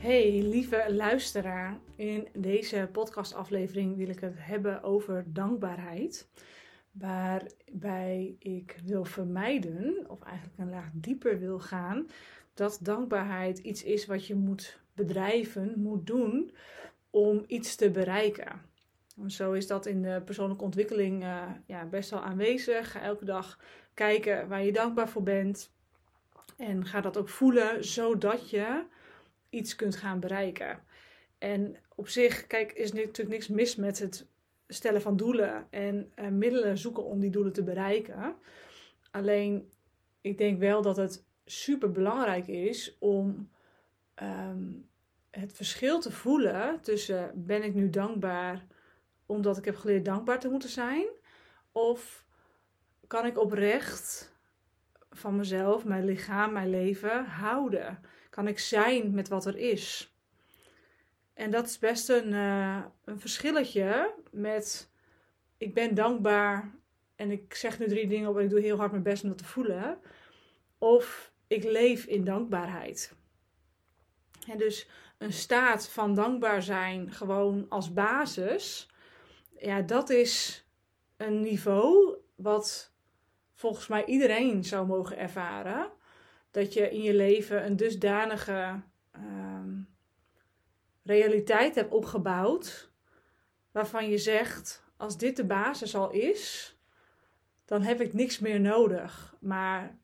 Hey lieve luisteraar, in deze podcastaflevering wil ik het hebben over dankbaarheid. Waarbij ik wil vermijden, of eigenlijk een laag dieper wil gaan, dat dankbaarheid iets is wat je moet bedrijven, moet doen om iets te bereiken. Zo is dat in de persoonlijke ontwikkeling uh, ja, best wel aanwezig. Ga elke dag kijken waar je dankbaar voor bent. En ga dat ook voelen, zodat je iets kunt gaan bereiken. En op zich, kijk, is natuurlijk niks mis met het stellen van doelen en uh, middelen zoeken om die doelen te bereiken. Alleen, ik denk wel dat het super belangrijk is om um, het verschil te voelen tussen ben ik nu dankbaar omdat ik heb geleerd dankbaar te moeten zijn, of kan ik oprecht van mezelf, mijn lichaam, mijn leven houden? Kan ik zijn met wat er is? En dat is best een, uh, een verschilletje met ik ben dankbaar en ik zeg nu drie dingen op en ik doe heel hard mijn best om dat te voelen. Of ik leef in dankbaarheid. En dus een staat van dankbaar zijn gewoon als basis. Ja, dat is een niveau wat volgens mij iedereen zou mogen ervaren. Dat je in je leven een dusdanige um, realiteit hebt opgebouwd. Waarvan je zegt: als dit de basis al is, dan heb ik niks meer nodig. Maar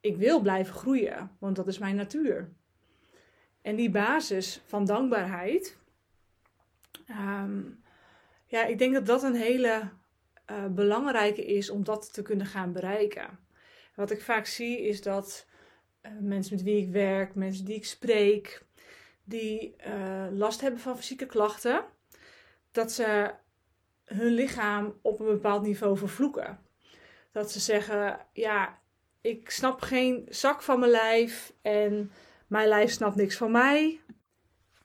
ik wil blijven groeien, want dat is mijn natuur. En die basis van dankbaarheid, um, ja, ik denk dat dat een hele uh, belangrijke is om dat te kunnen gaan bereiken. Wat ik vaak zie is dat uh, mensen met wie ik werk, mensen die ik spreek, die uh, last hebben van fysieke klachten, dat ze hun lichaam op een bepaald niveau vervloeken. Dat ze zeggen: Ja, ik snap geen zak van mijn lijf en mijn lijf snapt niks van mij.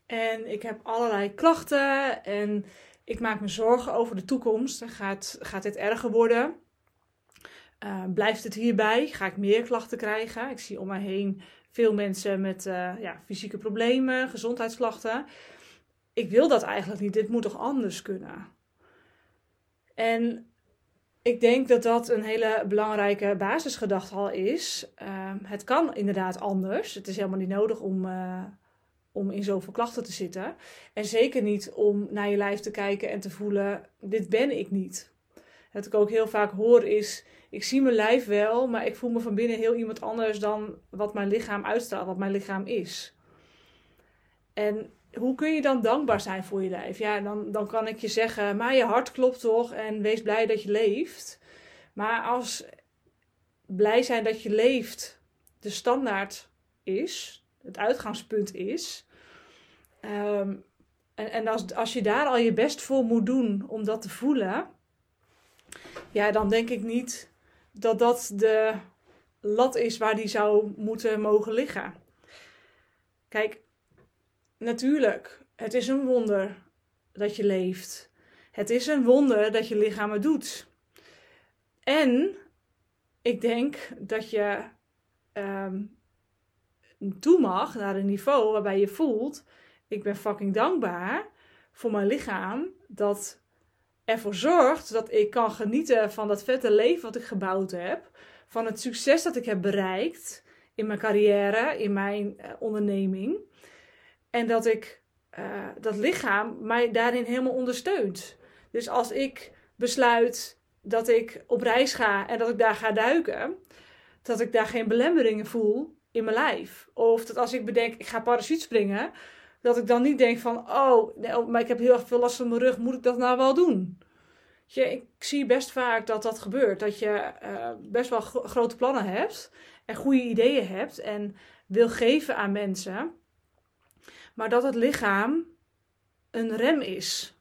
En ik heb allerlei klachten en ik maak me zorgen over de toekomst. Gaat, gaat dit erger worden? Uh, blijft het hierbij? Ga ik meer klachten krijgen? Ik zie om mij heen veel mensen met uh, ja, fysieke problemen, gezondheidsklachten. Ik wil dat eigenlijk niet. Dit moet toch anders kunnen? En ik denk dat dat een hele belangrijke basisgedachte al is. Uh, het kan inderdaad anders. Het is helemaal niet nodig om, uh, om in zoveel klachten te zitten. En zeker niet om naar je lijf te kijken en te voelen: dit ben ik niet. Wat ik ook heel vaak hoor is: ik zie mijn lijf wel, maar ik voel me van binnen heel iemand anders dan wat mijn lichaam uitstraalt, wat mijn lichaam is. En hoe kun je dan dankbaar zijn voor je lijf? Ja, dan, dan kan ik je zeggen, maar je hart klopt toch en wees blij dat je leeft. Maar als blij zijn dat je leeft de standaard is, het uitgangspunt is, um, en, en als, als je daar al je best voor moet doen om dat te voelen, ja, dan denk ik niet dat dat de lat is waar die zou moeten mogen liggen. Kijk, natuurlijk, het is een wonder dat je leeft. Het is een wonder dat je lichaam het doet. En ik denk dat je um, toe mag naar een niveau waarbij je voelt: ik ben fucking dankbaar voor mijn lichaam dat ervoor zorgt dat ik kan genieten van dat vette leven wat ik gebouwd heb, van het succes dat ik heb bereikt in mijn carrière, in mijn uh, onderneming. En dat ik uh, dat lichaam mij daarin helemaal ondersteunt. Dus als ik besluit dat ik op reis ga en dat ik daar ga duiken, dat ik daar geen belemmeringen voel in mijn lijf. Of dat als ik bedenk, ik ga parachute springen, dat ik dan niet denk van, oh, oh, maar ik heb heel erg veel last van mijn rug, moet ik dat nou wel doen? Je, ik zie best vaak dat dat gebeurt. Dat je uh, best wel grote plannen hebt en goede ideeën hebt en wil geven aan mensen. Maar dat het lichaam een rem is.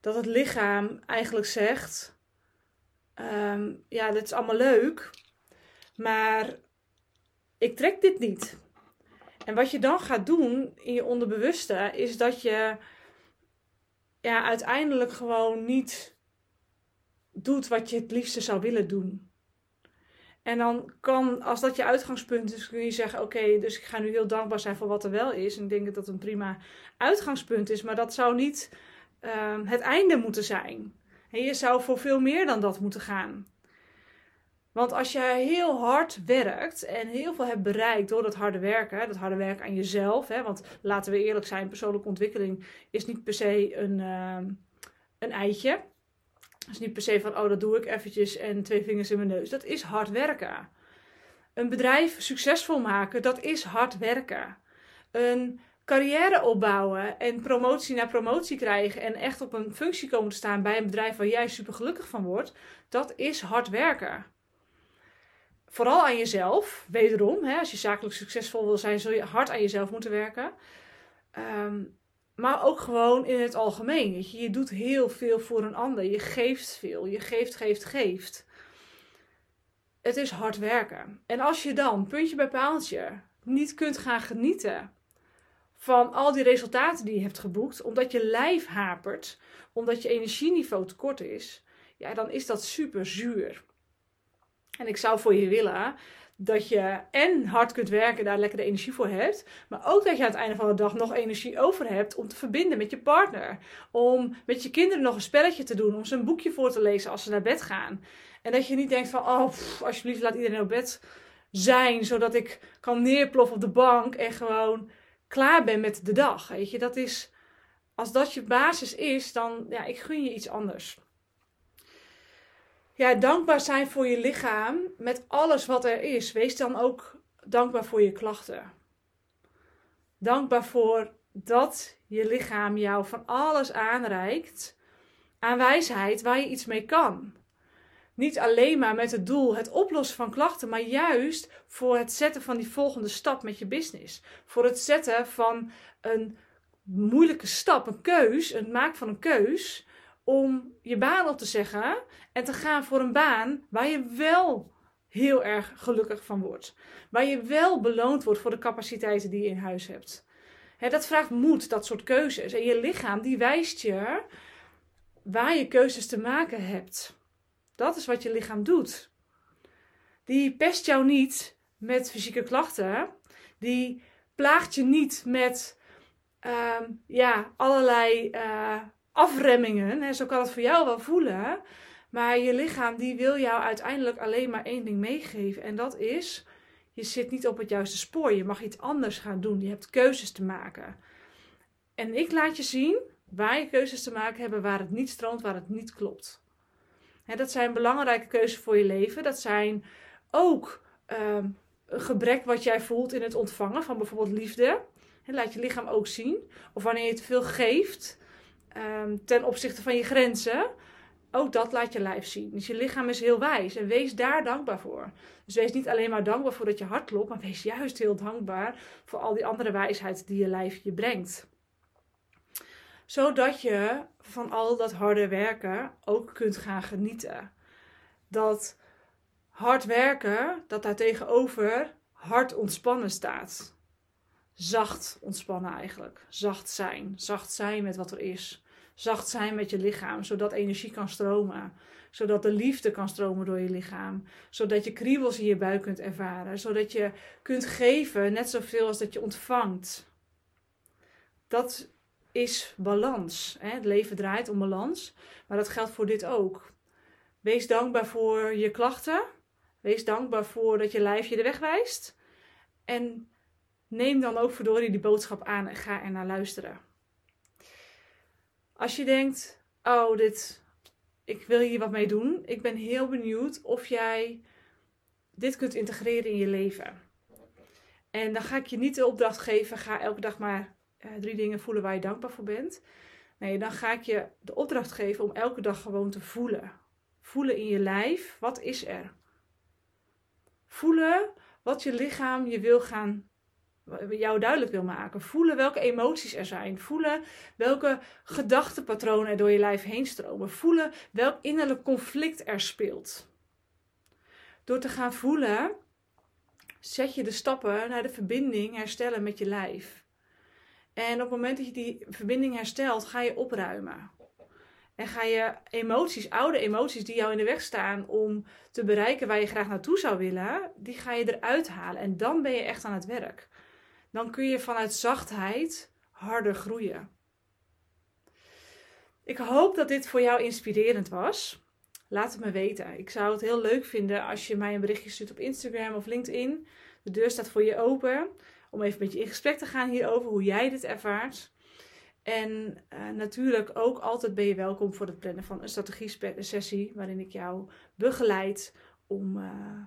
Dat het lichaam eigenlijk zegt: um, Ja, dit is allemaal leuk, maar ik trek dit niet. En wat je dan gaat doen in je onderbewuste is dat je ja, uiteindelijk gewoon niet doet wat je het liefste zou willen doen. En dan kan, als dat je uitgangspunt is, kun je zeggen: Oké, dus ik ga nu heel dankbaar zijn voor wat er wel is. En ik denk dat dat een prima uitgangspunt is, maar dat zou niet ehm, het einde moeten zijn. En je zou voor veel meer dan dat moeten gaan. Want als je heel hard werkt en heel veel hebt bereikt door dat harde werken, dat harde werken aan jezelf, hè, want laten we eerlijk zijn, persoonlijke ontwikkeling is niet per se een, uh, een eitje. Het is niet per se van, oh dat doe ik eventjes en twee vingers in mijn neus. Dat is hard werken. Een bedrijf succesvol maken, dat is hard werken. Een carrière opbouwen en promotie na promotie krijgen en echt op een functie komen te staan bij een bedrijf waar jij super gelukkig van wordt, dat is hard werken vooral aan jezelf, wederom. Hè, als je zakelijk succesvol wil zijn, zul je hard aan jezelf moeten werken. Ehm, maar ook gewoon in het algemeen. je. je doet heel veel voor een ander. Je geeft veel. Je geeft, geeft, geeft. Het is hard werken. En als je dan, puntje bij paaltje, niet kunt gaan genieten van al die resultaten die je hebt geboekt, omdat je lijf hapert, omdat je energieniveau tekort is, ja, dan is dat super zuur. En ik zou voor je willen dat je en hard kunt werken, daar lekker de energie voor hebt. Maar ook dat je aan het einde van de dag nog energie over hebt om te verbinden met je partner. Om met je kinderen nog een spelletje te doen. Om ze een boekje voor te lezen als ze naar bed gaan. En dat je niet denkt van, oh, alsjeblieft laat iedereen op bed zijn. Zodat ik kan neerploffen op de bank en gewoon klaar ben met de dag. Weet je, dat is, als dat je basis is, dan, ja, ik gun je iets anders ja, dankbaar zijn voor je lichaam met alles wat er is. Wees dan ook dankbaar voor je klachten. Dankbaar voor dat je lichaam jou van alles aanreikt aan wijsheid waar je iets mee kan. Niet alleen maar met het doel het oplossen van klachten, maar juist voor het zetten van die volgende stap met je business. Voor het zetten van een moeilijke stap, een keus, het maken van een keus om je baan op te zeggen en te gaan voor een baan waar je wel heel erg gelukkig van wordt. Waar je wel beloond wordt voor de capaciteiten die je in huis hebt. dat vraagt moed, dat soort keuzes. En je lichaam die wijst je waar je keuzes te maken hebt. Dat is wat je lichaam doet. Die pest jou niet met fysieke klachten. Die plaagt je niet met uh, ja, allerlei uh, afremmingen. En zo kan het voor jou wel voelen. Maar je lichaam die wil jou uiteindelijk alleen maar één ding meegeven. En dat is, je zit niet op het juiste spoor. Je mag iets anders gaan doen. Je hebt keuzes te maken. En ik laat je zien waar je keuzes te maken hebt, waar het niet stroomt, waar het niet klopt. dat zijn belangrijke keuzes voor je leven. Dat zijn ook ehm, een gebrek wat jij voelt in het ontvangen van bijvoorbeeld liefde. laat je lichaam ook zien. Of wanneer je te veel geeft, Ehm, ten opzichte van je grenzen, ook dat laat je lijf zien. Dus je lichaam is heel wijs en wees daar dankbaar voor. Dus wees niet alleen maar dankbaar voor dat je hart klopt, maar wees juist heel dankbaar voor al die andere wijsheid die je lijf je brengt. Zodat je van al dat harde werken ook kunt gaan genieten. Dat hard werken, dat daar tegenover hard ontspannen staat zacht ontspannen eigenlijk. Zacht zijn. Zacht zijn met wat er is. Zacht zijn met je lichaam, zodat energie kan stromen. Zodat de liefde kan stromen door je lichaam. Zodat je kriebels in je buik kunt ervaren. Zodat je kunt geven net zoveel als dat je ontvangt. Dat is balans. Hè? Het leven draait om balans. Maar dat geldt voor dit ook. Wees dankbaar voor je klachten. Wees dankbaar voor dat je lijf je de weg wijst. En neem dan ook verdorie die boodschap aan en ga er naar luisteren. Als je denkt, oh, dit, ik wil hier wat mee doen. Ik ben heel benieuwd of jij dit kunt integreren in je leven. En dan ga ik je niet de opdracht geven, ga elke dag maar uh, drie dingen voelen waar je dankbaar voor bent. Nee, dan ga ik je de opdracht geven om elke dag gewoon te voelen. Voelen in je lijf, wat is er? Voelen wat je lichaam je wil gaan jou duidelijk wil maken. Voelen welke emoties er zijn. Voelen welke gedachtenpatronen er door je lijf heen stromen. Voelen welk innerlijk conflict er speelt. Door te gaan voelen, zet je de stappen naar de verbinding herstellen met je lijf. En op het moment dat je die verbinding herstelt, ga je opruimen. En ga je emoties, oude emoties die jou in de weg staan om te bereiken waar je graag naartoe zou willen, die ga je eruit halen. En dan ben je echt aan het werk. Dan kun je vanuit zachtheid harder groeien. Ik hoop dat dit voor jou inspirerend was. Laat het me weten. Ik zou het heel leuk vinden als je mij een berichtje stuurt op Instagram of LinkedIn. De deur staat voor je open om even met je in gesprek te gaan hierover hoe jij dit ervaart. En uh, natuurlijk ook altijd ben je welkom voor het plannen van een strategie-sessie waarin ik jou begeleid om uh,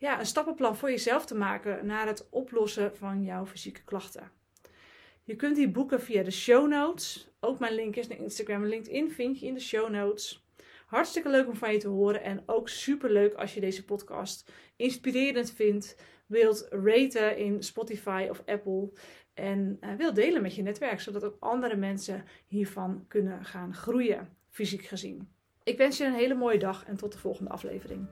ja, een stappenplan voor jezelf te maken naar het oplossen van jouw fysieke klachten. Je kunt die boeken via de show notes. Ook mijn linkjes naar Instagram en LinkedIn vind je in de show notes. Hartstikke leuk om van je te horen en ook super leuk als je deze podcast inspirerend vindt, wilt raten in Spotify of Apple en uh, wil delen met je netwerk, zodat ook andere mensen hiervan kunnen gaan groeien, fysiek gezien. Ik wens je een hele mooie dag en tot de volgende aflevering.